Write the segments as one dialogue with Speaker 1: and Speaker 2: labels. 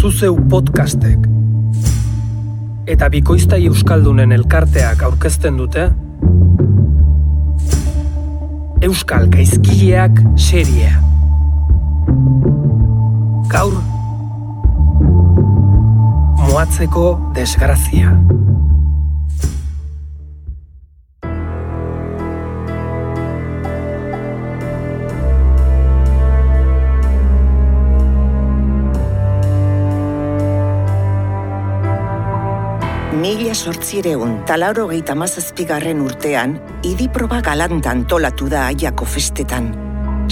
Speaker 1: zuzeu podcastek eta bikoiztai euskaldunen elkarteak aurkezten dute Euskal Gaizkileak seria. Gaur Moatzeko desgrazia.
Speaker 2: Mila sortzireun talaro geita mazazpigarren urtean, idiproba galanta antolatu da aiako festetan.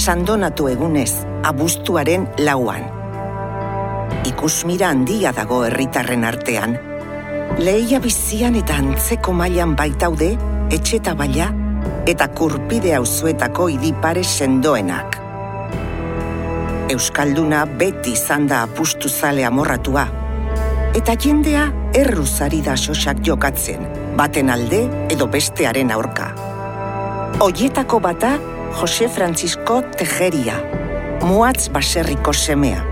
Speaker 2: Sandonatu egunez, abuztuaren lauan. Ikusmira handia dago herritarren artean. Lehia bizian eta antzeko mailan baitaude, etxeta baila, eta kurpide auzuetako idipare sendoenak. Euskalduna beti izan da apustu zale amorratua, eta jendea erruzari da sosak jokatzen, baten alde edo bestearen aurka. Oietako bata Jose Francisco Tejeria, muatz baserriko semea.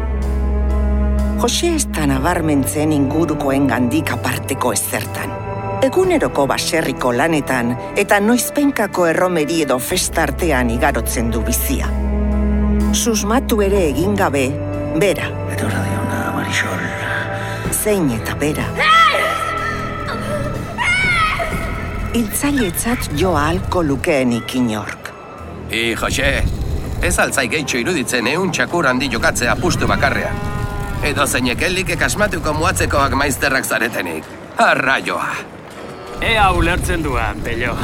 Speaker 2: Jose ez da nabarmentzen ingurukoen gandik aparteko ezertan. Eguneroko baserriko lanetan eta noizpenkako erromeri edo festartean igarotzen du bizia. Susmatu ere egin gabe, bera.
Speaker 3: Etorra diona, Marisol.
Speaker 2: Zein eta bera. Iltzailetzat jo ahalko lukeenik inork.
Speaker 4: I, Jose, ez altzai gehitxo iruditzen eun txakur handi jokatzea pustu bakarrean. Edo zeinek elikek asmatuko muatzekoak maizterrak zaretenik. Arra joa.
Speaker 5: Ea ulertzen duan, pello.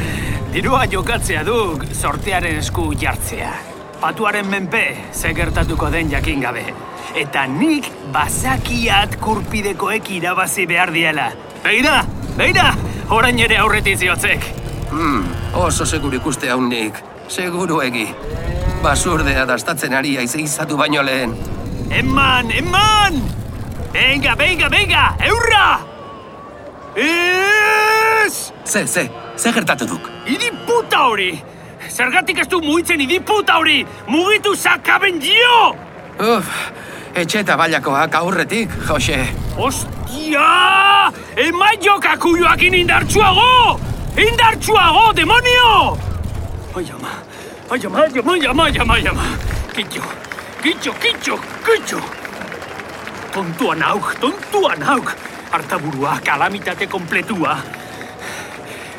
Speaker 5: Dirua jokatzea duk sortearen esku jartzea. Patuaren menpe, ze gertatuko den jakin gabe. Eta nik bazakiat kurpidekoek irabazi behar diela. Beira, beira, orain ere aurretik ziotzek.
Speaker 4: Hmm, oso segur ikuste hau nik. Seguru egi. Basurdea dastatzen ari aize izatu baino lehen.
Speaker 5: Eman, eman! Venga, venga, venga, eurra! Ez!
Speaker 4: Ze, ze, ze gertatu duk?
Speaker 5: Idi puta hori! Zergatik ez du muitzen idi puta hori! Mugitu zakaben dio!
Speaker 4: Uf, etxe eta baiakoak aurretik, Jose.
Speaker 5: Ostia! Ema jokakuioakin indartsuago! Indartsuago, demonio! Ai ama, ai ama, ai ama, ai ama, ai ama, ai ama. Kitxo, kitxo, kitxo, kitxo! Tontuan hauk, tontuan hauk! Artaburua, kalamitate kompletua.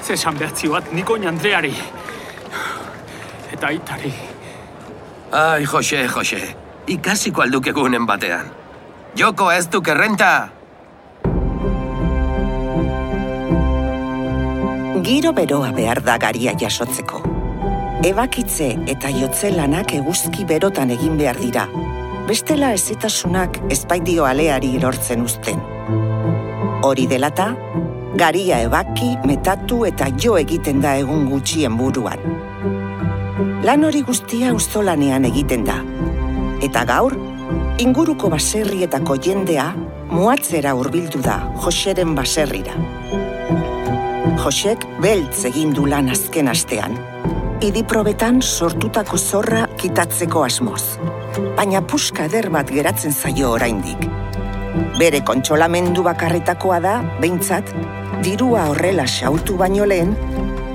Speaker 5: Zesan behatzi bat niko Andreari. Eta aitari.
Speaker 4: Ai, Jose, Jose. Ikasiko alduk egunen batean. Joko ez duk errenta!
Speaker 2: Giro beroa behar da garia jasotzeko. Ebakitze eta jotze lanak eguzki berotan egin behar dira. Bestela ezitasunak ezpaidio aleari lortzen uzten. Hori delata, garia ebaki, metatu eta jo egiten da egun gutxien buruan. Lan hori guztia auzolanean egiten da. Eta gaur, inguruko baserrietako jendea muatzera hurbildu da Joseren baserrira. Josek beltz egin du lan azken astean. Idiprobetan sortutako zorra kitatzeko asmoz. Baina puska eder bat geratzen zaio oraindik. Bere kontsolamendu bakarretakoa da, behintzat, dirua horrela xautu baino lehen,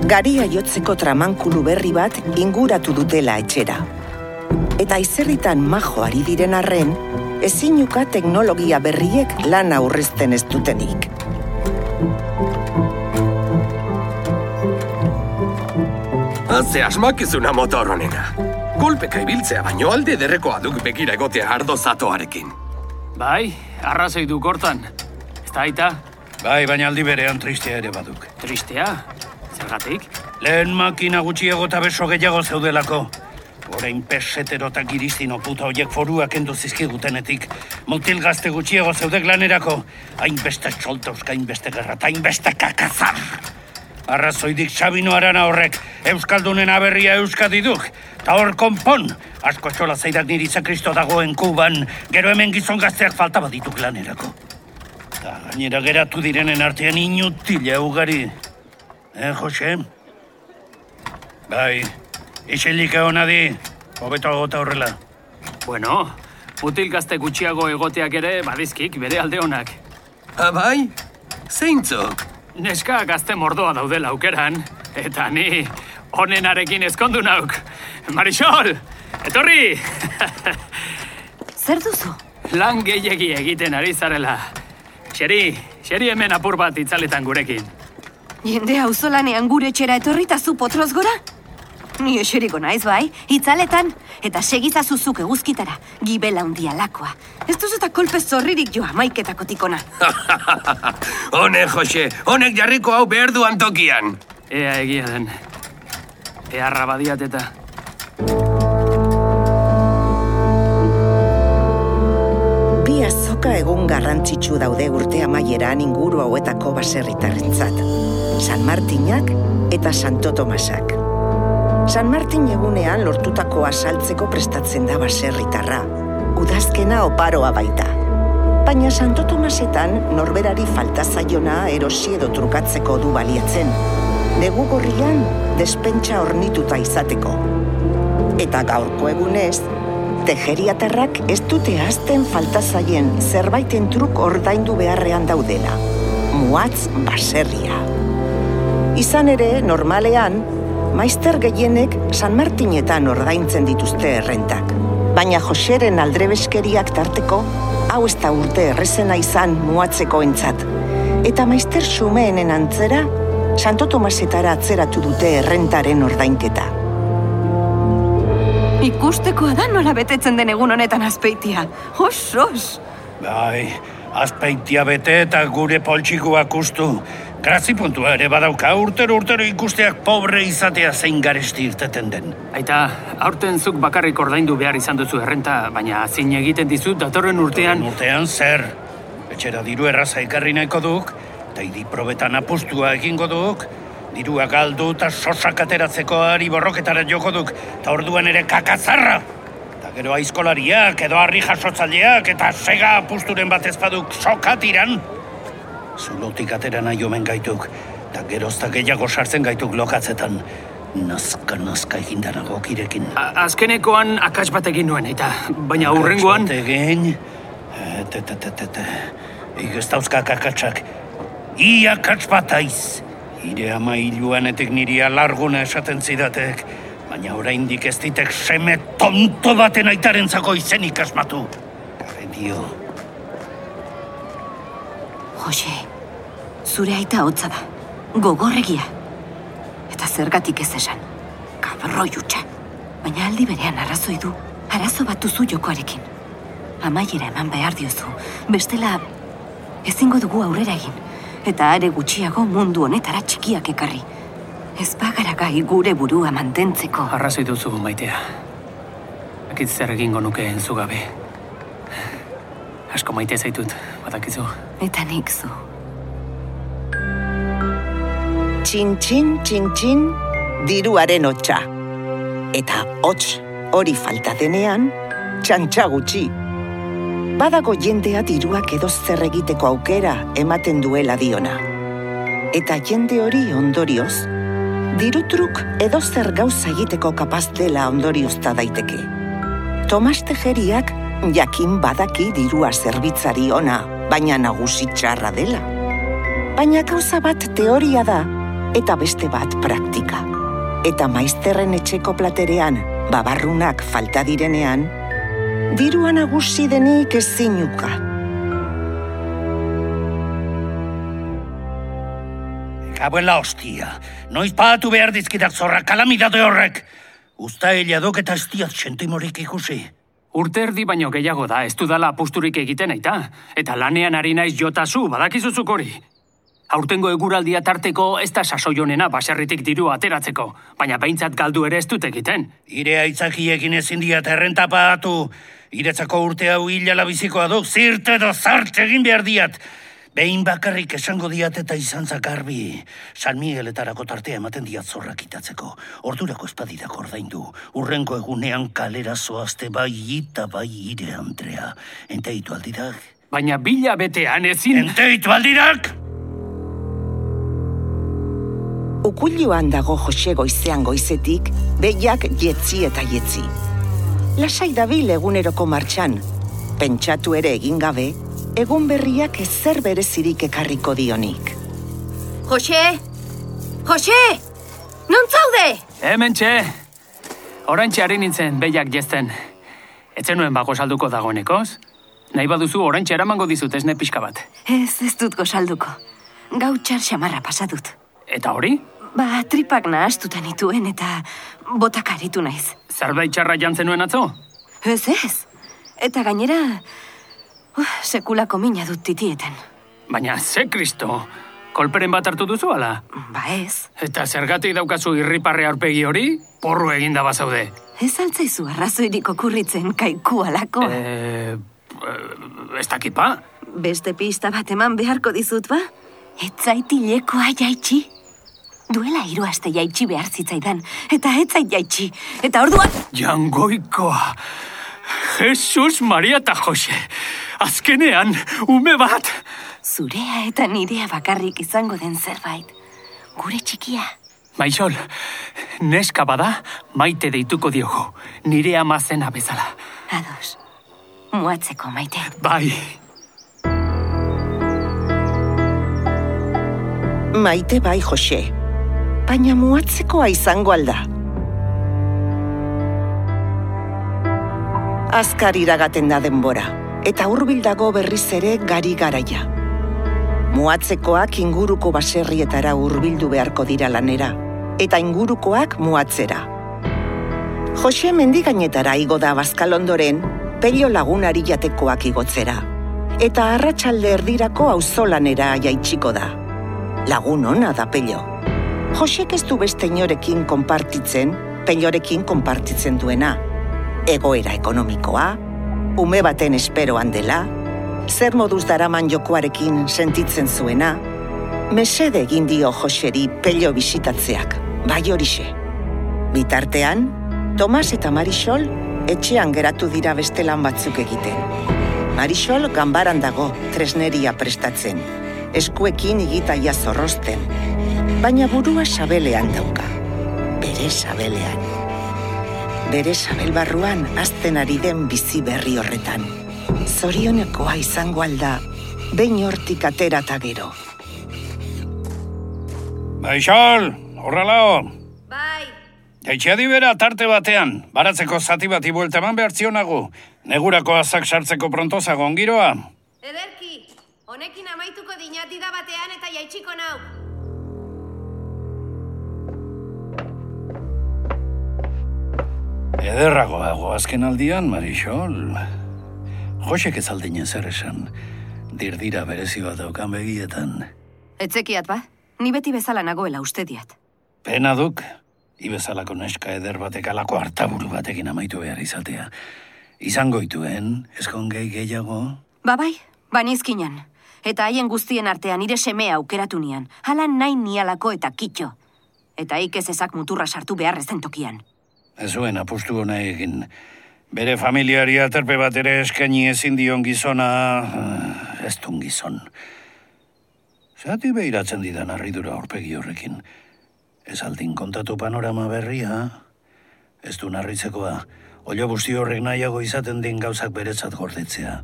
Speaker 2: garia jotzeko tramankulu berri bat inguratu dutela etxera. Eta izerritan majo ari diren arren, ezinuka teknologia berriek lan aurrezten ez dutenik.
Speaker 4: Haze asmakizuna motor honena. Kolpeka ibiltzea baino alde derrekoa duk begira egotea ardo zatoarekin.
Speaker 5: Bai, arrazoi du kortan. Ez da aita,
Speaker 3: Bai, baina aldi berean tristea ere baduk.
Speaker 5: tristea. Zergatik?
Speaker 3: Lehen makina gutxiago eta beso gehiago zeudelako. Orain pesetero eta giristino puta hoiek foruak endu zizkigutenetik. Mutil gazte gutxiago zeudek lanerako. Hainbeste txoltauska, hainbeste gerra, eta hainbeste kakazar. Arrazoidik Sabino Arana horrek Euskaldunen aberria Euskadi duk. Ta hor konpon, asko txola zaidak niri zakristo dagoen kuban, gero hemen gizon gazteak falta badituk lanerako. Ta gainera geratu direnen artean inutile ugari. Eh, Jose? Bai, isilika hona di, hobeto agota horrela.
Speaker 5: Bueno, mutil gazte gutxiago egoteak ere badizkik bere alde honak.
Speaker 4: Abai? Zeintzuk?
Speaker 5: Neska gazte mordoa daudela aukeran, eta ni honenarekin ezkondu nauk. Marisol, etorri!
Speaker 6: Zer duzu?
Speaker 5: Lan gehiegi egiten ari zarela. Xeri, xeri hemen apur bat itzaletan gurekin.
Speaker 6: Jende auzolanean gure etxera etorrita zu potroz gora? Ni eseriko naiz bai, itzaletan, eta segizazuzuk eguzkitara, gibela hundia lakoa. Ez duzuta kolpe zorririk joa maiketako tikona.
Speaker 4: Hone, Jose, honek jarriko hau behar duan tokian.
Speaker 5: Ea egia den. Eharra badiat eta...
Speaker 2: Bi azoka egun garrantzitsu daude urte amaieran inguru hauetako baserritarrentzat. San Martinak eta Santo Tomasak. San Martin egunean lortutako asaltzeko prestatzen da baserritarra. Udazkena oparoa baita. Baina Santo Tomasetan norberari falta zaiona erosi edo trukatzeko du baliatzen. Negu gorrian despentsa ornituta izateko. Eta gaurko egunez, tejeriatarrak ez dute azten falta zaien zerbaiten truk ordaindu beharrean daudela. Muatz baserria. Izan ere, normalean, maizter gehienek San Martinetan ordaintzen dituzte errentak. Baina Joseren aldrebeskeriak tarteko, hau ez da urte errezena izan muatzeko entzat. Eta maizter xumeenen antzera, Santo Tomasetara atzeratu dute errentaren ordainketa.
Speaker 6: Ikustekoa da nola betetzen den egun honetan azpeitia. Os, os!
Speaker 3: Bai, azpeitia bete eta gure poltsikoak ustu. Grazi puntua ere badauka urtero urtero ikusteak pobre izatea zein garesti irteten den.
Speaker 5: Aita, aurten zuk bakarrik ordaindu behar izan duzu errenta, baina zin egiten dizut datorren urtean...
Speaker 3: Urtean zer? Etxera diru erraza ekarri nahiko duk, eta idi probetan apustua egingo duk, dirua galdu eta sosak ateratzeko ari borroketara joko duk, eta orduan ere kakazarra! Eta gero aizkolariak, edo harri jasotzaileak, eta sega apusturen bat ezpaduk sokatiran. Zulotik atera nahi omen gaituk, eta gerozta gehiago sartzen gaituk lokatzetan. Nazka, nazka egindanago kirekin.
Speaker 5: A- azkenekoan akats bat egin nuen, eta baina hurrengoan...
Speaker 3: Akats bat egin... Te, te, te. Ik ez dauzkak akatsak. I akats bat aiz. Ire ama hiluanetik niri alarguna esaten zidatek. Baina oraindik ez ditek seme tonto baten aitarentzako izenik asmatu. Garredio.
Speaker 6: Jose, zure aita hotza da. Gogorregia. Eta zergatik ez esan. Kabroi hutsa. Baina aldi berean arrazoi du. Arazo bat duzu jokoarekin. Amaiera eman behar diozu. Bestela, ezingo dugu aurrera egin. Eta are gutxiago mundu honetara txikiak ekarri. Ez bagara gai gure burua mantentzeko.
Speaker 5: Arrazoi duzu, maitea. Akit zer egingo nuke enzu gabe. Asko maite zaitut, badakizu.
Speaker 6: Eta nik zu.
Speaker 2: Txin, txin, txin, txin, diruaren hotxa. Eta hots hori falta denean, txantxa gutxi. Badago jendea diruak edo zer egiteko aukera ematen duela diona. Eta jende hori ondorioz, dirutruk edo zer gauza egiteko kapaz dela ondoriozta daiteke. Tomas Tejeriak jakin badaki dirua zerbitzari ona, baina nagusi txarra dela. Baina gauza bat teoria da, eta beste bat praktika. Eta maizterren etxeko platerean, babarrunak falta direnean, dirua nagusi denik ezinuka.
Speaker 3: Gabuela hostia, noiz pagatu behar dizkidak zorra kalamidade horrek. Usta duk eta ez diat sentimorik ikusi.
Speaker 5: Urte erdi baino gehiago da, ez dudala apusturik egiten aita. Eta lanean ari naiz jotazu, badakizuzuk hori. Aurtengo eguraldia tarteko ez da sasoionena baserritik diru ateratzeko, baina behintzat galdu ere ez dut egiten.
Speaker 3: Ire aitzakiekin ezin diat errenta pagatu. Iretzako urte hau hilala bizikoa duk, zirte edo zartxe egin behar diat. Behin bakarrik esango diat eta izan zakarbi. San Migueletarako tartea ematen diat zorrak itatzeko. Ordurako espadidak ordaindu. Urrengo egunean kalera zoazte bai eta bai ire Andrea. Enteitu aldirak?
Speaker 5: Baina bila betean ezin...
Speaker 3: Enteitu aldirak?
Speaker 2: Ukuiluan dago Jose goizean goizetik, behiak jetzi eta jetzi. Lasai dabil eguneroko martxan, pentsatu ere egin gabe, egun berriak ezer berezirik ekarriko dionik.
Speaker 6: Jose! Jose! Non zaude?
Speaker 5: Hemen txe! Orantxe ari nintzen, behiak jezten. Etzen nuen bako salduko dagoenekoz? Nahi baduzu orantxe eramango dizut esne pixka bat.
Speaker 6: Ez, ez dut gozalduko. Gau txar xamarra pasadut.
Speaker 5: Eta hori?
Speaker 6: Ba, tripak nahastuta nituen eta botak aritu naiz.
Speaker 5: Zerbait txarra jantzen nuen atzo?
Speaker 6: Ez ez. Eta gainera, sekulako mina dut titieten.
Speaker 5: Baina, ze kristo, kolperen bat hartu duzu ala?
Speaker 6: Ba ez,
Speaker 5: Eta zergatik daukazu irriparre aurpegi hori, porru eginda bazaude.
Speaker 6: ez altzaizu arrazoirik okurritzen kaiku alako.
Speaker 5: Eh, eh, ez dakit ba?
Speaker 6: Beste pista bat eman beharko dizut ba? Ez zaitilekoa jaitsi? Duela hiru aste jaitsi behar zitzaidan, eta ez zait jaitsi. Eta orduan...
Speaker 5: Jangoikoa. Jesus, Maria eta Jose. Azkenean, ume bat.
Speaker 6: Zurea eta nirea bakarrik izango den zerbait. Gure txikia.
Speaker 5: Maixol, neska bada, maite deituko diogu. Nire amazena bezala.
Speaker 6: Ados. Muatzeko maite.
Speaker 5: Bai,
Speaker 2: Maite bai, Jose. Baina muatzekoa izango alda. Azkar iragaten da denbora, eta hurbil dago berriz ere gari garaia. Muatzekoak inguruko baserrietara hurbildu beharko dira lanera, eta ingurukoak muatzera. Jose mendigainetara igo da bazkalondoren, pelio lagunari jatekoak igotzera. Eta arratsalde erdirako auzolanera jaitsiko da. Lagun ona da pello. Josek ez du beste inorekin konpartitzen, pellorekin konpartitzen duena. Egoera ekonomikoa, ume baten esperoan dela, zer moduz daraman jokoarekin sentitzen zuena, mesede egin dio Joseri pello bisitatzeak, bai horixe. Bitartean, Tomas eta Marisol etxean geratu dira beste lan batzuk egiten. Marisol ganbaran dago tresneria prestatzen, eskuekin igitaia zorrosten, baina burua sabelean dauka, bere sabelean. Bere sabel barruan azten ari den bizi berri horretan. Zorionekoa izango alda, behin hortik atera eta gero.
Speaker 3: Baixol, horrelao.
Speaker 6: Bai,
Speaker 3: Jaitxea dibera tarte batean, baratzeko zati bati buelta eman behar zionagu. Negurako azak sartzeko prontozago ongiroa.
Speaker 6: ederki. Honekin amaituko dinatida batean eta jaitsiko nau.
Speaker 3: Ederragoago azken aldian, Marisol. Josek ez aldinen zer esan. Dirdira berezi bat daukan begietan.
Speaker 6: Etzekiat ba, ni beti bezala nagoela uste diat.
Speaker 3: Pena duk, ibezalako neska eder batek alako hartaburu batekin amaitu behar izatea. Izango ituen, eskon gehi gehiago,
Speaker 6: Ba bai, banizkinan. Eta haien guztien artean nire semea aukeratu nian. Hala nahi nialako eta kitxo. Eta ik ez ezak muturra sartu behar ezen tokian.
Speaker 3: Ez zuen apustu hona egin. Bere familiari aterpe bat ere eskaini ezin dion gizona, eh, ez dun gizon. Zati behiratzen didan harridura aurpegi horrekin. Ez aldin kontatu panorama berria, ez du narritzekoa, olio guzti horrek nahiago izaten din gauzak beretzat gordetzea.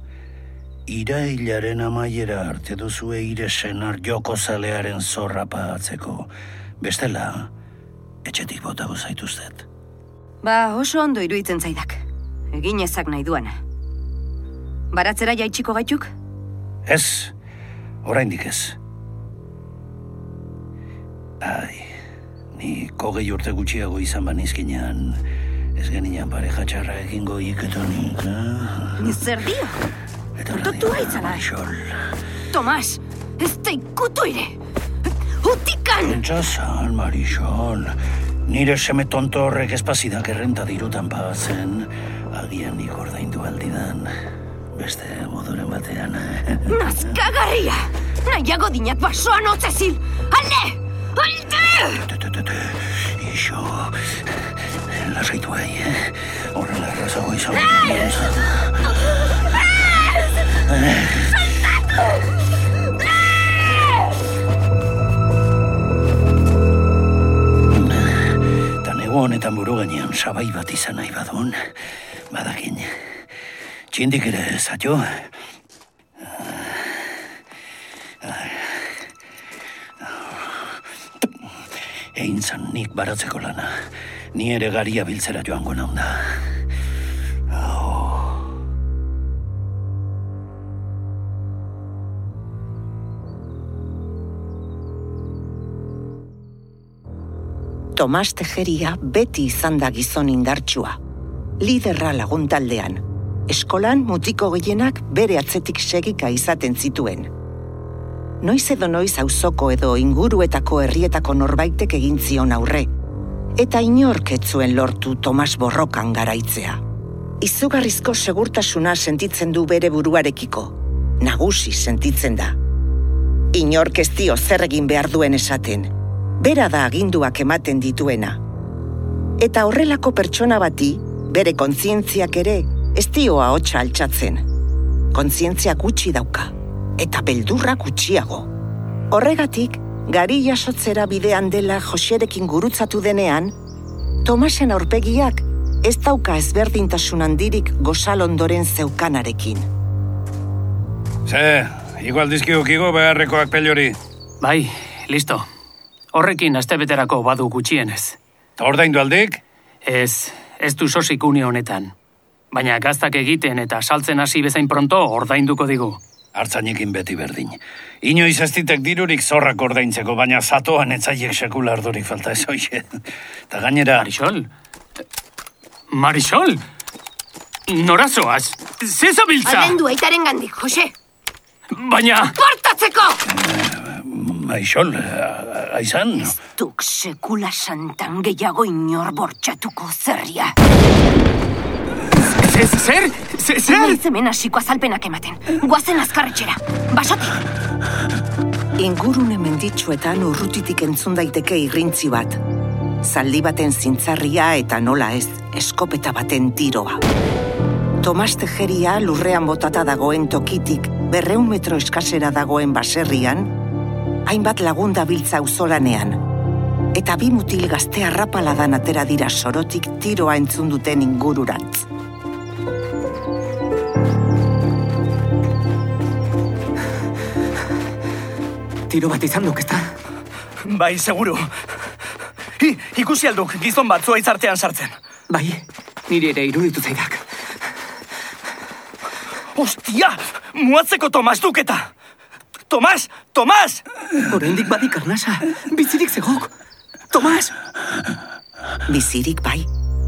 Speaker 3: Irailaren amaiera arte duzue ire senar joko zalearen zorra pagatzeko. Bestela, etxetik botago zaituztet.
Speaker 6: Ba, oso ondo iruditzen zaidak. Egin ezak nahi duana. Baratzera jaitsiko gaituk?
Speaker 3: Ez, oraindik ez. Ai, ni kogei urte gutxiago izan banizkinean, ez genian pareja txarra egingo iketonik, eh?
Speaker 6: Zer dio?
Speaker 3: Eta
Speaker 6: Kontatu aitzala.
Speaker 3: Marisol,
Speaker 6: Tomas, ez da ikutu ere! Utikan!
Speaker 3: Pentsazan, Marisol, nire seme tonto horrek espazidak errenta dirutan pagatzen, agian nik ordaindu aldidan, beste moduren batean, eh?
Speaker 6: Nazkagarria! Nahiago dinat basoan hotzezil! Alde! Alde!
Speaker 3: Te, iso, lasaitu ahi, eh? Horrela errazago izan. Ta nego honetan buru gainean sabai bat izan nahi badun, badakin, Txindik ere, zaio. Egin zan nik baratzeko lana. Ni ere garia biltzera joango naunda.
Speaker 2: Tomas Tejeria beti izan da gizon indartsua. Liderra lagun taldean. Eskolan mutiko gehienak bere atzetik segika izaten zituen. Noiz edo noiz auzoko edo inguruetako herrietako norbaitek egin zion aurre. Eta inork ez zuen lortu Tomas borrokan garaitzea. Izugarrizko segurtasuna sentitzen du bere buruarekiko. Nagusi sentitzen da. Inork ez dio zer egin behar duen esaten. Bera da aginduak ematen dituena. Eta horrelako pertsona bati, bere kontzientziak ere, ez dioa hotxa altxatzen. Kontzientziak gutxi dauka, eta beldurra gutxiago. Horregatik, gari jasotzera bidean dela Joserekin gurutzatu denean, Tomasen aurpegiak ez dauka ezberdintasun handirik gozal ondoren zeukanarekin.
Speaker 3: Ze, igual dizkiukigo beharrekoak pelori.
Speaker 5: Bai, listo. Horrekin astebeterako badu gutxienez.
Speaker 3: Ta ordaindu aldik?
Speaker 5: Ez, ez du sosik une honetan. Baina gaztak egiten eta saltzen hasi bezain pronto ordainduko digu.
Speaker 3: Artzainekin beti berdin. Inoiz ez ditek dirurik zorrak ordaintzeko, baina zatoan etzaiek sekula ardurik falta ez hoxe. Ta gainera...
Speaker 5: Marisol? Marisol? Norazoaz? Ze zabiltza?
Speaker 6: Aldendu aitaren gandik, Jose.
Speaker 5: Baina...
Speaker 6: Portatzeko!
Speaker 3: Maixol, aizan?
Speaker 6: Duk sekula santan gehiago inor bortxatuko zerria.
Speaker 5: Zer, zer? Zer? zer?
Speaker 6: Naiz hemen hasiko azalpenak ematen. Guazen azkarretxera. Basotik.
Speaker 2: Ingurune menditsuetan urrutitik entzun daiteke irrintzi bat. Zaldi baten zintzarria eta nola ez, eskopeta baten tiroa. Tomas Tejeria lurrean botata dagoen tokitik, berreun metro eskasera dagoen baserrian, hainbat lagun dabiltza auzolanean. Eta bi mutil gazte harrapaladan atera dira sorotik tiroa entzun duten ingururantz.
Speaker 7: Tiro bat izan duk, ezta?
Speaker 8: Bai, seguru. Hi, ikusi alduk gizon bat zuaitz artean sartzen.
Speaker 7: Bai, niri ere iruditu zaidak.
Speaker 8: Ostia! Muatzeko Tomas duketa! Tomas! Tomas!
Speaker 7: Oraindik badik arnasa, bizirik zegok. Tomas!
Speaker 2: Bizirik bai,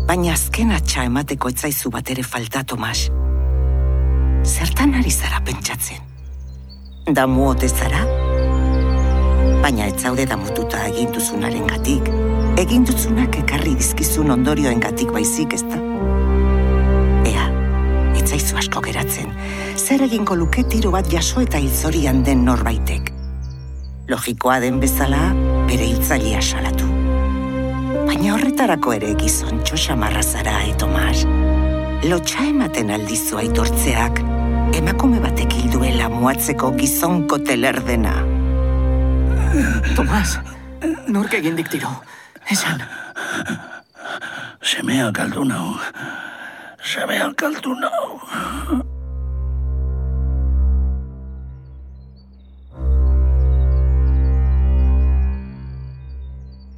Speaker 2: baina azken atxa emateko etzaizu bat ere falta, Tomas. Zertan ari zara pentsatzen? Da muote zara? Baina ez zaude damututa egin duzunaren gatik. Egin duzunak ekarri dizkizun ondorioen gatik baizik ez da? Zaizu asko geratzen. Zer egingo luke tiro bat jaso eta hilzorian den norbaitek. Logikoa den bezala, bere hiltzailea salatu. Baina horretarako ere gizon txosamarra zara, e, Tomas. Lotxa ematen aldizu aitortzeak, emakume batek hilduela muatzeko gizonko telerdena.
Speaker 7: Tomas, nork egin dik tiro. Esan,
Speaker 3: Semea galdu nau. Semea galdu nau.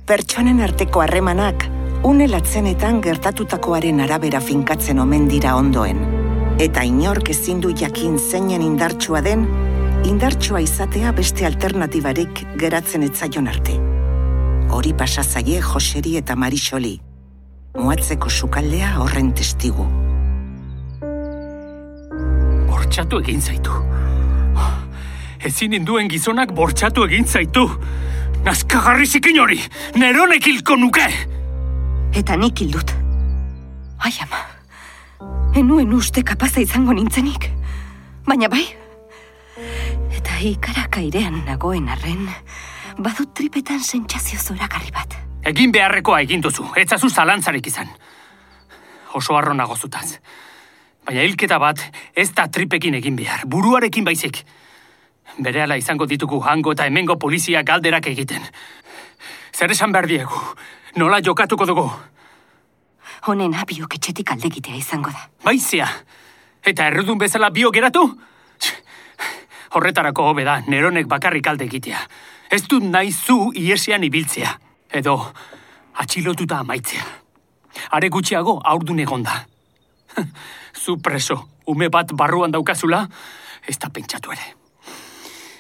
Speaker 2: Pertsonen arteko harremanak, une latzenetan gertatutakoaren arabera finkatzen omen dira ondoen. Eta inork ezin du jakin zeinen indartsua den, indartsua izatea beste alternatibarik geratzen etzaion arte. Hori pasa zaie Joseri eta Marisoli. Muatzeko sukaldea horren testigu.
Speaker 5: Bortxatu egin zaitu. Ezin induen gizonak bortxatu egin zaitu. Nazkagarri zikin hori, neronek hilko nuke!
Speaker 6: Eta nik hildut. Ai ama, enuen uste kapaza izango nintzenik. Baina bai, eta ikarak airean nagoen arren, badut tripetan sentsazio zoragarri bat.
Speaker 5: Egin beharrekoa egin duzu, etzazu zalantzarik izan. Oso harro nago zutaz. Baina hilketa bat ez da tripekin egin behar, buruarekin baizik. Berehala izango ditugu hango eta hemengo polizia galderak egiten. Zer esan behar diegu? Nola jokatuko dugu?
Speaker 6: Honen abiok etxetik aldegitea izango da.
Speaker 5: Baizia, Eta errudun bezala bio geratu? Horretarako hobe da, neronek bakarrik alde egitea. Ez dut nahi zu iesian ibiltzea. Edo, atxilotuta amaitzea. Are gutxiago aurdun egonda. zu preso, ume bat barruan daukazula, ez da pentsatu ere.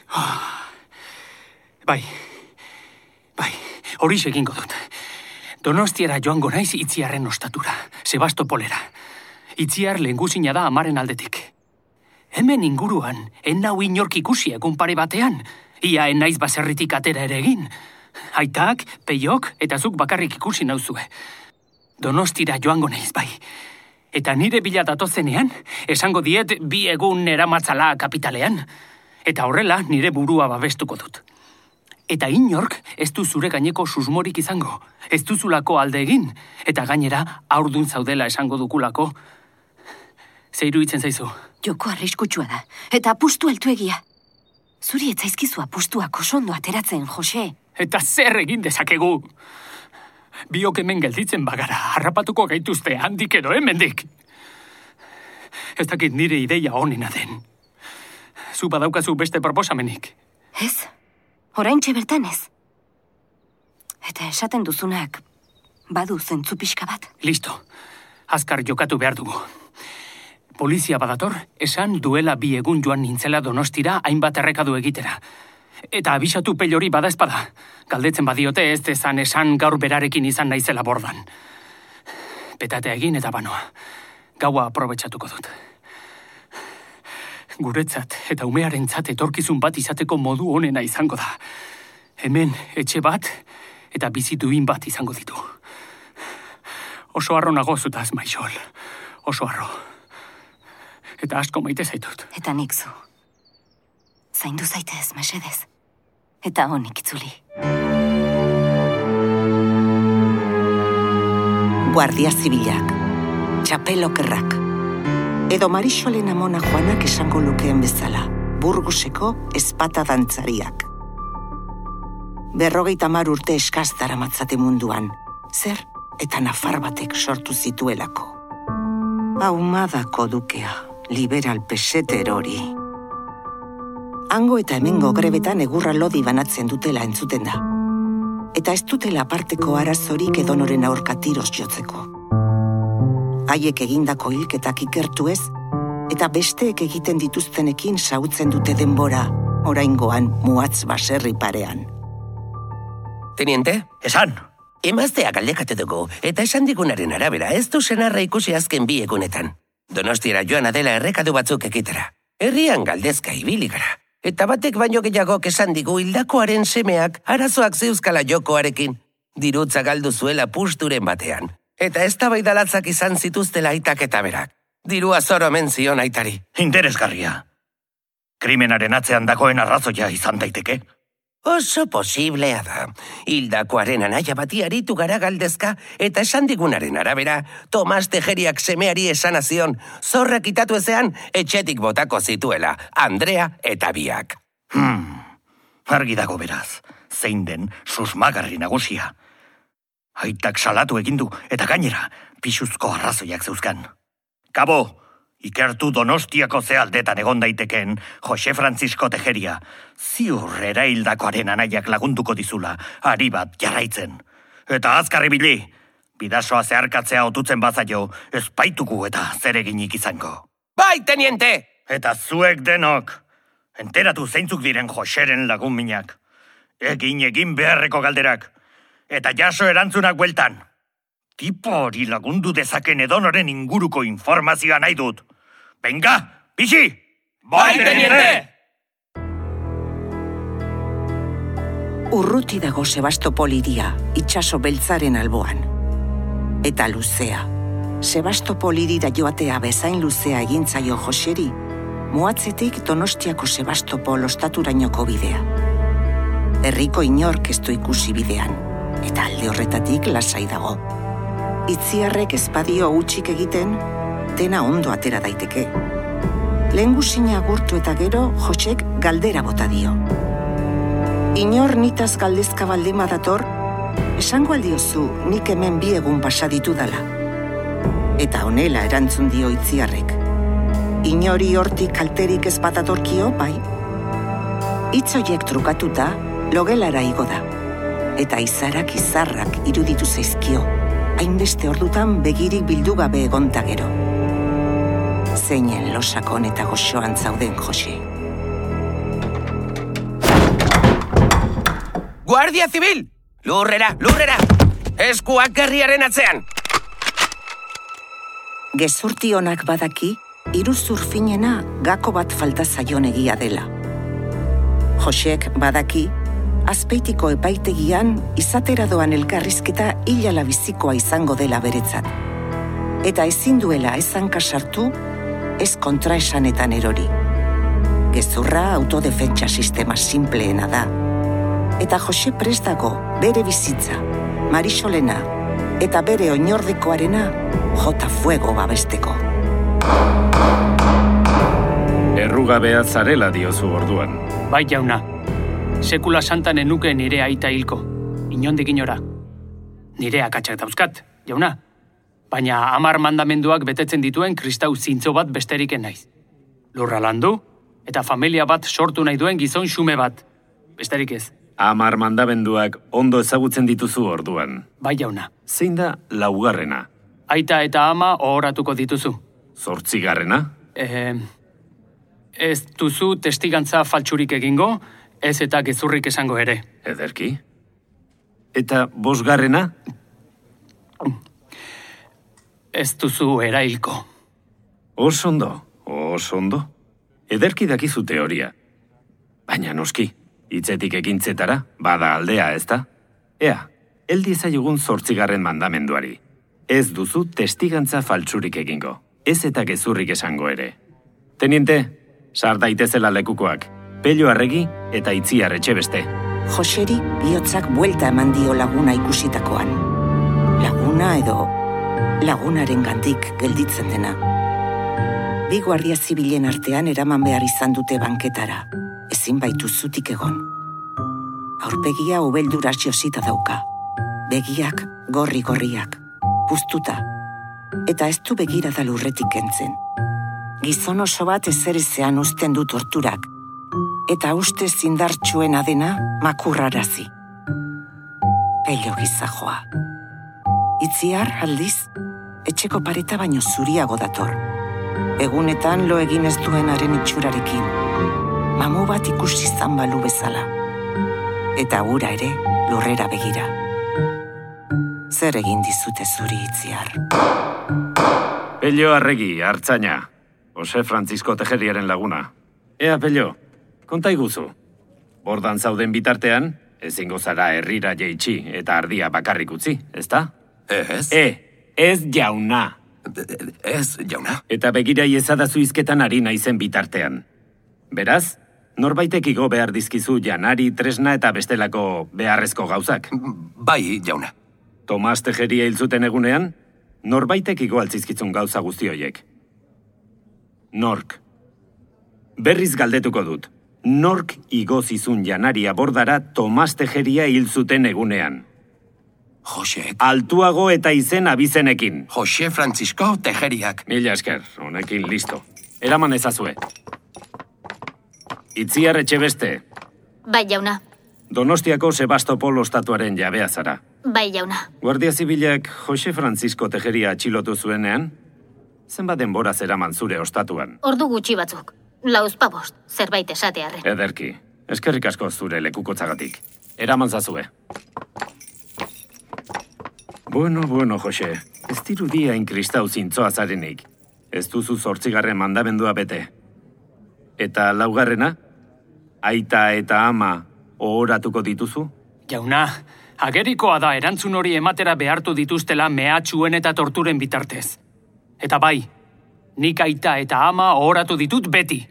Speaker 5: Bai, bai, hori egingo dut. Donostiara joango naiz itziarren ostatura, Sebastopolera. Itziar lehengusina da amaren aldetik. Hemen inguruan, en nau inork ikusi egun pare batean, ia en naiz baserritik atera ere egin. Aitak, peiok eta zuk bakarrik ikusi nauzue. Donostira joango naiz bai. Eta nire bila datozenean, esango diet bi egun eramatzala kapitalean. Eta horrela nire burua babestuko dut. Eta inork ez du zure gaineko susmorik izango. Ez duzulako alde egin. Eta gainera aurdun zaudela esango dukulako. Zeiru itzen zaizu.
Speaker 6: Joko arriskutsua da, eta apustu altuegia. Zuri ez zaizkizu apustuak oso ondo ateratzen, Jose.
Speaker 5: Eta zer egin dezakegu? Biok hemen gelditzen bagara, harrapatuko gaituzte handik edo hemendik. Ez dakit nire ideia onena den. Zu badaukazu beste proposamenik.
Speaker 6: Ez? Orain bertan ez? Eta esaten duzunak, badu zentzu pixka bat.
Speaker 5: Listo. Azkar jokatu behar dugu. Polizia badator, esan duela bi egun joan nintzela donostira hainbat errekadu egitera. Eta abisatu pelori bada espada. Galdetzen badiote ez dezan esan gaur berarekin izan naizela bordan. Petatea egin eta banoa. Gaua aprobetsatuko dut. Guretzat eta umearentzat etorkizun bat izateko modu onena izango da. Hemen etxe bat eta bizi duin bat izango ditu. Oso arro nago zutaz, Maixol. Oso arro. Eta asko maite zaitut.
Speaker 6: Eta nik zu. Zaindu zaitez, mesedez. Eta honik itzuli.
Speaker 2: Guardia zibilak, txapelokerrak, edo Marixolen amona joanak esango lukeen bezala, burguseko espata dantzariak. Berrogeita mar urte eskaz daramatzate munduan, zer eta nafar batek sortu zituelako. Aumadako dukea, liberal peseter hori. Hango eta hemengo grebetan egurra lodi banatzen dutela entzuten da. Eta ez dutela aparteko arazorik edonoren aurka tiroz jotzeko. Haiek egindako hilketak ikertu ez, eta besteek egiten dituztenekin sautzen dute denbora, oraingoan muatz baserri parean.
Speaker 4: Teniente,
Speaker 8: Esan,
Speaker 4: emazteak aldekatu dugu, eta esan digunaren arabera ez du senarra ikusi azken bi egunetan. Donostiara joan adela errekadu batzuk ekitera. Herrian galdezka ibili gara. Eta batek baino gehiago esan digu hildakoaren semeak arazoak zeuzkala jokoarekin. Dirutza galdu zuela pusturen batean. Eta ez tabaidalatzak izan zituztela aitak eta berak. Dirua zoro menzion aitari.
Speaker 8: interesgarria. Krimenaren atzean dagoen arrazoia izan daiteke.
Speaker 4: Oso posiblea da. Hildakoaren anaia bati aritu gara galdezka eta esan digunaren arabera, Tomas Tejeriak semeari esan azion, zorrak itatu ezean, etxetik botako zituela, Andrea eta biak.
Speaker 8: Hmm, argi dago beraz, zein den susmagarri nagusia. Aitak salatu egin du eta gainera, pixuzko arrazoiak zeuzkan. Kabo, ikertu donostiako zealdetan egon daiteken Jose Francisco Tejeria, ziur eraildakoaren anaiak lagunduko dizula, ari bat jarraitzen. Eta azkarri bili, bidasoa zeharkatzea otutzen bazaio, espaituku eta zereginik izango.
Speaker 4: Bai, teniente!
Speaker 8: Eta zuek denok, enteratu zeintzuk diren Joseren lagun minak. Egin egin beharreko galderak. Eta jaso erantzunak bueltan. Tipo hori lagundu dezaken edonoren inguruko informazioa nahi dut. Venga, bixi!
Speaker 4: Bai, teniente!
Speaker 2: Urruti dago Sebastopoliria, itxaso beltzaren alboan. Eta luzea. Sebastopolirira joatea bezain luzea egintzaio Joseri, muatzetik Donostiako Sebastopol ostaturainoko bidea. Herriko inork ez du ikusi bidean, eta alde horretatik lasai dago. Itziarrek ezpadio utxik egiten, dena ondo atera daiteke. Lehengusina gurtu eta gero, Josek galdera bota dio. Inor nitaz galdezka baldima dator, esango aldiozu nik hemen bi egun pasa ditu dala. Eta honela erantzun dio itziarrek. inori hortik kalterik ez batatorkio, bai. Itzoiek trukatuta, logelara igo da. Eta izarak izarrak iruditu zaizkio, hainbeste ordutan begirik bildu gabe egonta gero. Zeinen losakon eta goxoan zauden Jose.
Speaker 4: Guardia Zibil! Lurrera, lurrera! Eskuak herriaren atzean!
Speaker 2: Gezurti honak badaki, iruzur finena gako bat falta zaion egia dela. Josek badaki, azpeitiko epaitegian izatera doan elkarrizketa hilala bizikoa izango dela beretzat. Eta ezin duela ezan kasartu, ez kontraesanetan erori. Gezurra autodefentsa sistema simpleena da. Eta Jose prest dago bere bizitza, Marisolena eta bere oinordekoarena jota fuego babesteko.
Speaker 9: Errugabea zarela diozu orduan.
Speaker 5: Bai jauna, sekula santan enuke nire aita hilko, inondik inora. Nire akatsak dauzkat, jauna. Baina hamar mandamenduak betetzen dituen kristau zintzo bat besteriken naiz. Lurra landu, eta familia bat sortu nahi duen gizon xume bat. Besterik ez,
Speaker 9: Amar mandabenduak ondo ezagutzen dituzu orduan.
Speaker 5: bai jauna.
Speaker 9: Zein da laugarrena?
Speaker 5: Aita eta ama ohoratuko dituzu.
Speaker 9: Zortzigarrena?
Speaker 5: E, ez duzu testigantza faltsurik egingo, ez eta gezurrik esango ere.
Speaker 9: Ederki? Eta bosgarrena?
Speaker 5: Ez duzu erailko.
Speaker 9: Oso ondo, oso ondo. Ederki dakizu teoria. Baina noski, hitzetik ekintzetara, bada aldea, ezta? Ea, heldi ezaiogun zortzigarren mandamenduari. Ez duzu testigantza faltsurik egingo. Ez eta gezurrik esango ere. Teniente, sar daitezela lekukoak. Pello arregi eta itziar etxe beste.
Speaker 2: Joseri bihotzak buelta eman dio laguna ikusitakoan. Laguna edo lagunaren gandik gelditzen dena. Bi guardia zibilen artean eraman behar izan dute banketara. Ezin baitu zutik egon. Aurpegia ubelduraz josita dauka. Begiak gorri-gorriak, puztuta. Eta ez du begira da lurretik kentzen. Gizon oso bat ezerezean uzten du torturak, eta uste zindartxuena dena makurrarazi. Pello gizajoa. Itziar, aldiz, etxeko pareta baino zuriago dator. Egunetan lo egin ez duenaren itxurarekin. Mamu bat ikusi zan balu bezala. Eta ura ere lurrera begira. Zer egin dizute zuri itziar?
Speaker 9: Pello arregi, hartzaina. Jose Francisco Tejeriaren laguna. Ea, Pello, konta iguzu. Bordan zauden bitartean, ezingo zara herrira jeitsi eta ardia bakarrik utzi, ezta?
Speaker 4: Ez?
Speaker 9: E, ez jauna.
Speaker 4: Ez, jauna.
Speaker 9: Eta begira iezadazu izketan ari naizen bitartean. Beraz, norbaitek igo behar dizkizu janari, tresna eta bestelako beharrezko gauzak.
Speaker 4: Bai, jauna.
Speaker 9: Tomas Tejeria hil zuten egunean, norbaitek igo altzizkizun gauza guzti hoiek. Nork. Berriz galdetuko dut. Nork igo zizun janari abordara Tomas Tejeria hil zuten egunean.
Speaker 4: Josek.
Speaker 9: Altuago eta izen abizenekin.
Speaker 4: Jose Francisco Tejeriak.
Speaker 9: Mila esker, honekin listo. Eraman ezazue. Itziar etxe beste,
Speaker 10: Bai, jauna.
Speaker 9: Donostiako Sebastopol ostatuaren jabea zara.
Speaker 10: Bai, jauna.
Speaker 9: Guardia Zibilak Jose Francisco Tejeria atxilotu zuenean, zenbat denbora zeraman zure ostatuan.
Speaker 10: Ordu gutxi batzuk. Lauz pabost, zerbait esatearren.
Speaker 9: Ederki, eskerrik asko zure lekukotzagatik. Eraman zazue. Bueno, bueno, Jose. Ez dirudia inkristau zintzoa zarenik. Ez duzu zortzigarren mandamendua bete. Eta laugarrena? Aita eta ama ohoratuko dituzu?
Speaker 5: Jauna, agerikoa da erantzun hori ematera behartu dituztela mehatxuen eta torturen bitartez. Eta bai, nik aita eta ama ohoratu ditut beti.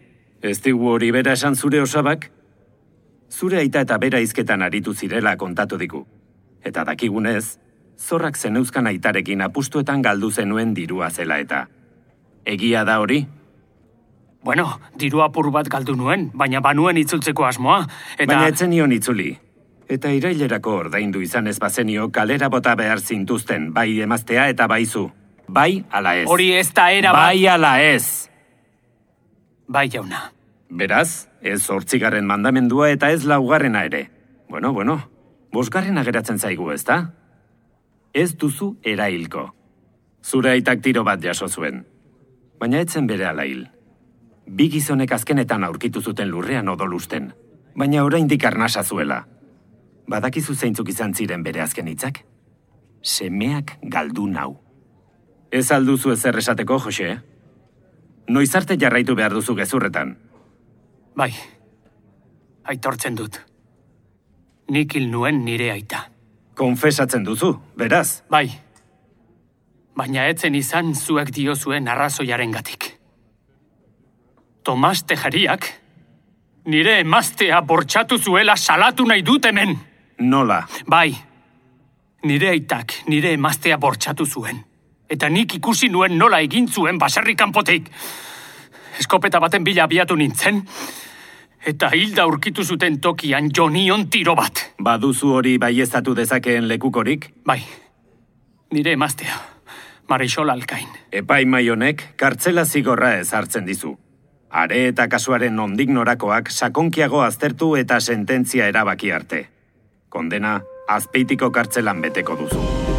Speaker 9: Ez digu hori bera esan zure osabak? Zure aita eta bera izketan aritu zirela kontatu digu. Eta dakigunez, zorrak zeneuzkan aitarekin apustuetan galdu zenuen dirua zela eta. Egia da hori?
Speaker 5: Bueno, diru apur bat galdu nuen, baina banuen itzultzeko asmoa. Eta...
Speaker 9: Baina etzen nion itzuli. Eta irailerako ordaindu izan ez bazenio kalera bota behar zintuzten, bai emaztea eta baizu. Bai ala ez.
Speaker 5: Hori ez da era bat-
Speaker 9: Bai ala ez.
Speaker 5: Bai, jauna.
Speaker 9: Beraz, ez hortzigarren mandamendua eta ez laugarrena ere. Bueno, bueno, bosgarrena geratzen zaigu, ezta? Ez duzu erailko. Zure aitak tiro bat jaso zuen. Baina etzen bere ala hil. Bi gizonek azkenetan aurkitu zuten lurrean odolusten. Baina oraindik arnasa zuela. Badakizu zeintzuk izan ziren bere azken hitzak? Semeak galdu nau. Ez alduzu ezer esateko, Jose? Noiz arte jarraitu behar duzu gezurretan.
Speaker 5: Bai, aitortzen dut. Nik hil nuen nire aita.
Speaker 9: Konfesatzen duzu, beraz.
Speaker 5: Bai, baina etzen izan zuek diozuen arrazoiaren gatik. Tomas Tejariak, nire emaztea bortxatu zuela salatu nahi dut hemen.
Speaker 9: Nola?
Speaker 5: Bai, nire aitak nire emaztea bortxatu zuen. Eta nik ikusi nuen nola egin zuen baserri kanpotik. Eskopeta baten bila abiatu nintzen, eta hilda aurkitu zuten tokian jonion tiro bat.
Speaker 9: Baduzu hori baieztatu dezakeen lekukorik?
Speaker 5: Bai, nire emaztea, Marisol Alkain.
Speaker 9: Epaimai honek kartzela zigorra ezartzen dizu. Are eta kasuaren nondik norakoak sakonkiago aztertu eta sententzia erabaki arte. Kondena, azpeitiko kartzelan beteko duzu.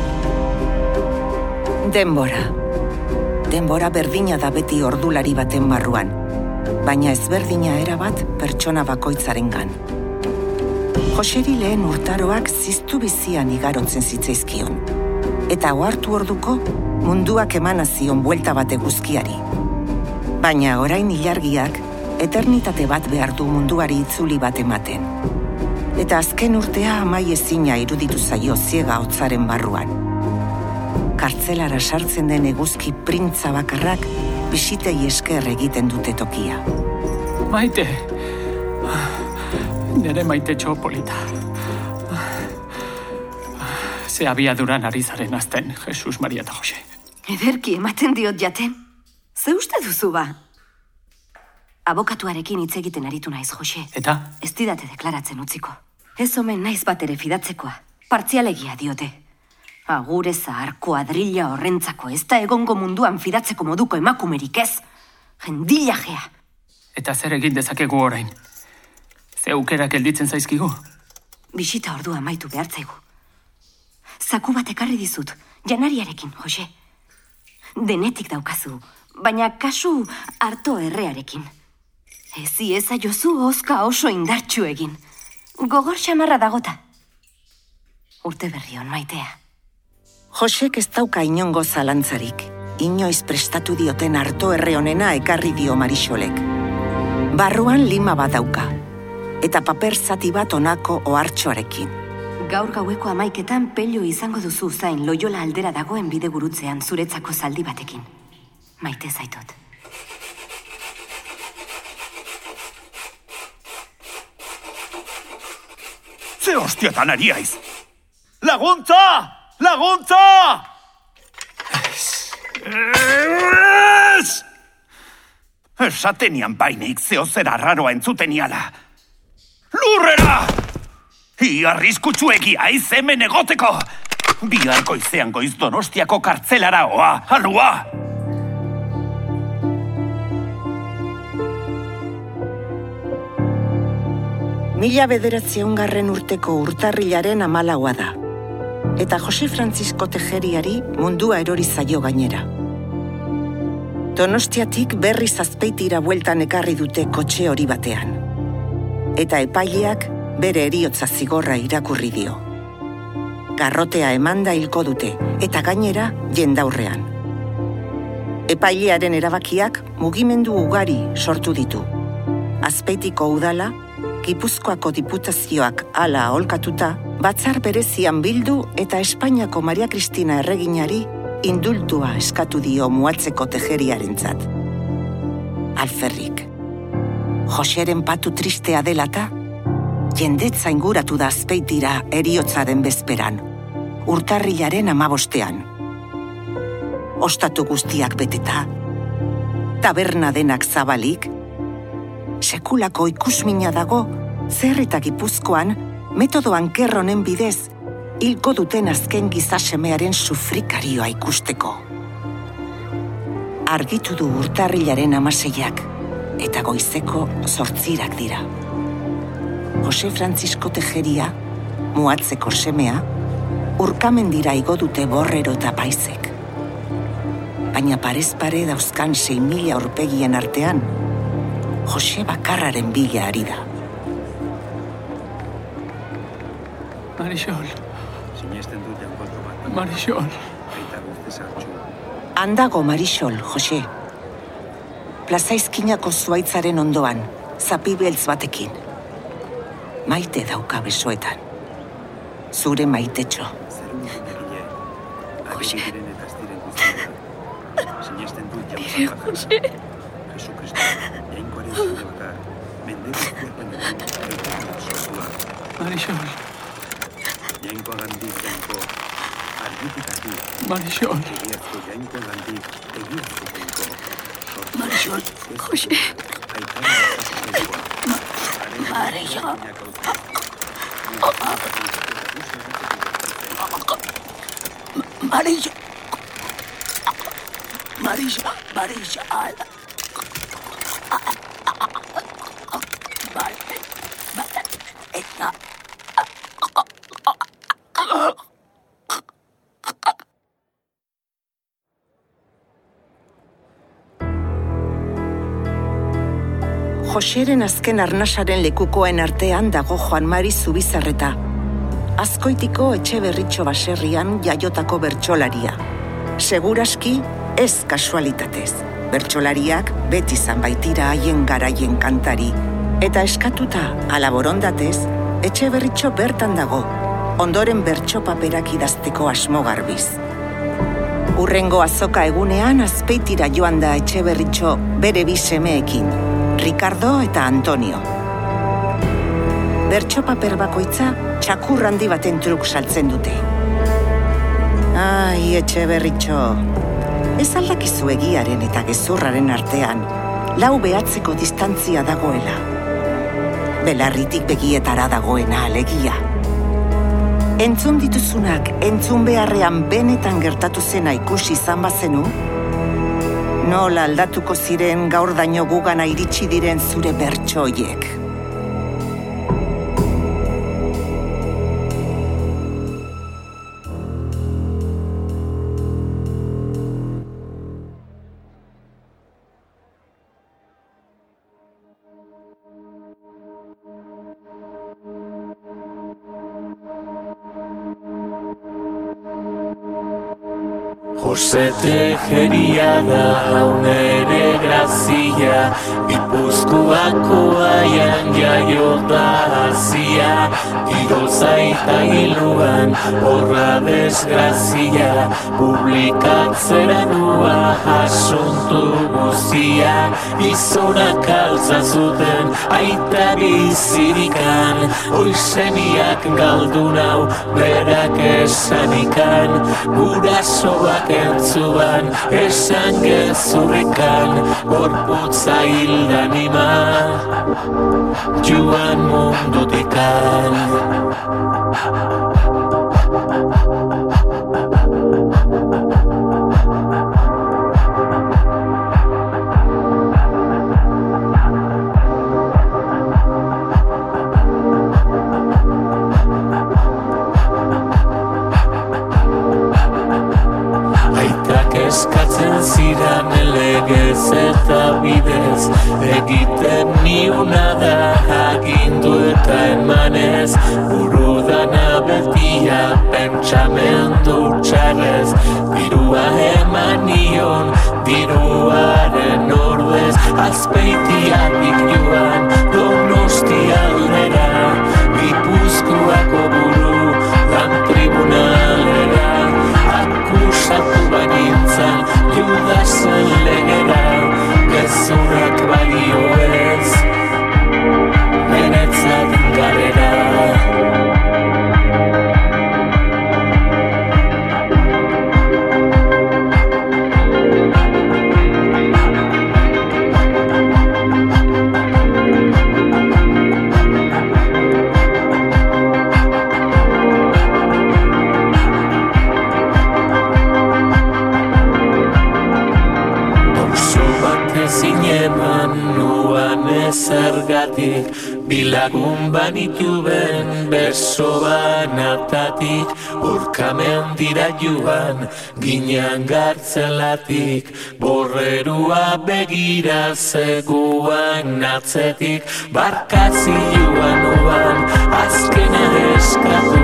Speaker 2: Denbora. Denbora berdina da beti ordulari baten barruan, baina ezberdina erabat pertsona bakoitzarengan. Joseri lehen urtaroak ziztu bizian igarotzen zitzaizkion. Eta ohartu orduko munduak emana zion buelta bate guzkiari. Baina orain ilargiak eternitate bat behar du munduari itzuli bat ematen. Eta azken urtea amai ezina iruditu zaio ziega hotzaren barruan. Kartzelara sartzen den eguzki printza bakarrak bisitei esker egiten dute tokia.
Speaker 5: Maite, nire maite txopolita. Ze abiaduran ari zaren azten, Jesus Maria eta Jose.
Speaker 6: Ederki ematen diot jaten. Ze uste duzu ba? Abokatuarekin hitz egiten aritu naiz, Jose.
Speaker 5: Eta?
Speaker 6: Ez didate deklaratzen utziko. Ez omen naiz bat ere fidatzekoa. Partzialegia diote. Agure zahar kuadrilla horrentzako ez da egongo munduan fidatzeko moduko emakumerik ez. Jendilajea.
Speaker 5: Eta zer egin dezakegu orain? Ze aukerak gelditzen zaizkigu?
Speaker 6: Bisita ordua amaitu behartzaigu. Zaku bat ekarri dizut, janariarekin, Jose. Denetik daukazu, baina kasu harto errearekin. Ezi eza jozu oska oso indartxu egin. Gogor xamarra dagota. Urte berri on maitea.
Speaker 2: Josek ez dauka inongo zalantzarik. Inoiz prestatu dioten harto erre honena ekarri dio Marisolek. Barruan lima bat dauka. Eta paper zati bat onako ohartxoarekin.
Speaker 6: Gaur gaueko amaiketan pelio izango duzu zain loiola aldera dagoen bide gurutzean zuretzako zaldi batekin. Maite zaitut.
Speaker 8: Ze hostietan ari aiz? Laguntza! Laguntza! Ez! Esatenian bainik zeo zera arraroa entzuteniala. Lurrera! Ia arriskutsu egia aiz hemen egoteko! Bihar goizean goiz donostiako kartzelara oa, alua!
Speaker 2: Mila bederatzeun garren urteko urtarrilaren amalaua da. Eta Jose Francisco Tejeriari mundua erori zaio gainera. Donostiatik berri zazpeitira bueltan ekarri dute kotxe hori batean. Eta epaileak bere eriotza zigorra irakurri dio. Garrotea emanda hilko dute, eta gainera jendaurrean. Epailearen erabakiak mugimendu ugari sortu ditu. Azpeitiko udala, Gipuzkoako diputazioak hala aholkatuta, batzar berezian bildu eta Espainiako Maria Kristina erreginari indultua eskatu dio muatzeko tejeriarentzat. Alferrik, Joseren patu tristea delata, jendetza inguratu da azpeitira eriotzaren bezperan, urtarrilaren amabostean. Ostatu guztiak beteta, taberna denak zabalik, sekulako ikusmina dago, zer eta gipuzkoan, metodo ankerronen bidez, hilko duten azken gizasemearen sufrikarioa ikusteko. Argitu du urtarrilaren amaseiak, eta goizeko zortzirak dira. Jose Francisco Tejeria, muatzeko semea, urkamendira igo dute borrero eta paizek. Baina parez pare dauzkan 6 mila aurpegien artean, Jose bakarraren bila ari da.
Speaker 5: Marisol,
Speaker 11: Sinesten dut jankolko bat.
Speaker 5: Marisol.
Speaker 11: Aita guzti zartxu.
Speaker 2: Handago Marisol, Jose. Plazaizkinako zuaitzaren ondoan, zapi beltz batekin. Maite dauka besoetan. Zure maitetxo.
Speaker 11: Jose. Sinesten dut bat. Jose. Jesu Kristo, jainkoaren zure bakar. Mende guztiak baino aita sortua.
Speaker 5: Marisol,
Speaker 11: Jainko gandik jainko. Argitik argi.
Speaker 5: Marisol.
Speaker 11: Egiazko jainko gandik. Egiazko jainko.
Speaker 6: Marisol, Jose. Marisol. Marisol. Marisol, Marisol.
Speaker 2: Joseren azken arnasaren lekukoen artean dago Juan Mari Zubizarreta. Azkoitiko etxe berritxo baserrian jaiotako bertsolaria. Seguraski ez kasualitatez. Bertsolariak beti izan baitira haien garaien kantari. Eta eskatuta alaborondatez, etxe berritxo bertan dago, ondoren bertso paperak idazteko asmo garbiz. Urrengo azoka egunean azpeitira joan da etxe berritxo bere bi semeekin, Ricardo eta Antonio. Bertso paper bakoitza txakur handi baten truk saltzen dute. Ai, etxe berritxo. Ez aldakizu egiaren eta gezurraren artean, lau behatzeko distantzia dagoela. Belarritik begietara dagoena alegia. Entzun dituzunak entzun beharrean benetan gertatu zena ikusi izan bazenu, nola aldatuko ziren gaur daino gugana iritsi diren zure bertsoiek.
Speaker 12: Jose Tejeria da haunere grazia Gipuzkoako aian jaio da hazia Iroza eta hiluan horra desgrazia. Publikatzera nua asuntu guzia Izonak altza zuten aita bizirikan. Oizeniak galdu nau berak esanikan Gurasoak entzuan esan gezurrekan Gorputza hildan ima Joan mundutekan Aitak eman nuan ezergatik Bilagun banitu ben beso banatatik Urkamen dira joan ginean gartzelatik Borrerua begira zeguan atzetik Barkazi joan uan azkena eskatu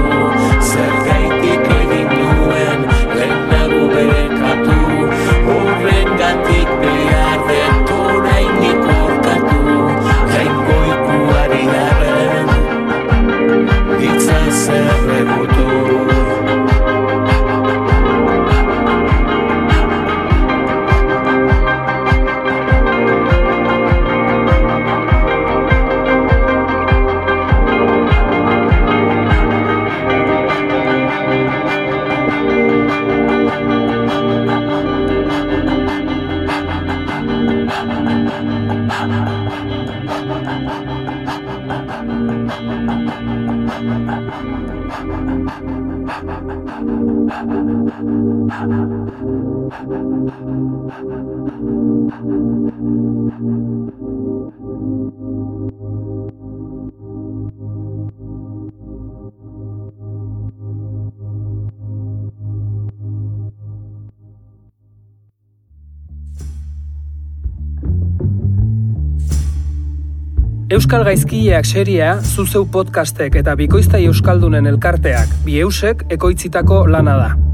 Speaker 1: Euskal Gaizkileak seria, zuzeu podcastek eta bikoiztai euskaldunen elkarteak bieusek ekoitzitako lana da.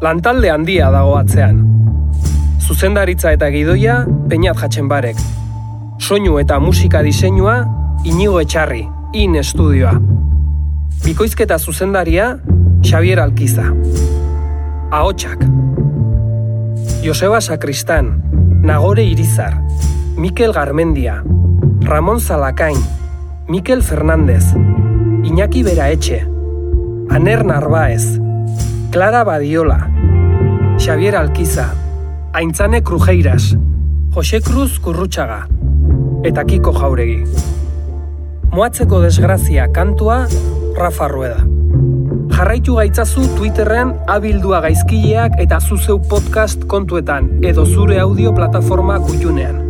Speaker 1: Lantalde handia dago atzean. Zuzendaritza eta gidoia, Peñat Jatxenbarek. Soinu eta musika diseinua, Inigo Etxarri, In Estudioa. Bikoizketa zuzendaria, Xavier Alkiza. Ahotsak. Joseba Sakristan, Nagore Irizar, Mikel Garmendia, Ramon Zalakain, Mikel Fernández, Iñaki Beraetxe, Aner Narváez, Clara Badiola, Xavier Alkiza, Aintzane Krujeiras, Jose Cruz Kurrutxaga, eta Kiko Jauregi. Moatzeko desgrazia kantua, Rafa Rueda. Jarraitu gaitzazu Twitterren abildua gaizkileak eta zuzeu podcast kontuetan edo zure audio plataforma kutxunean.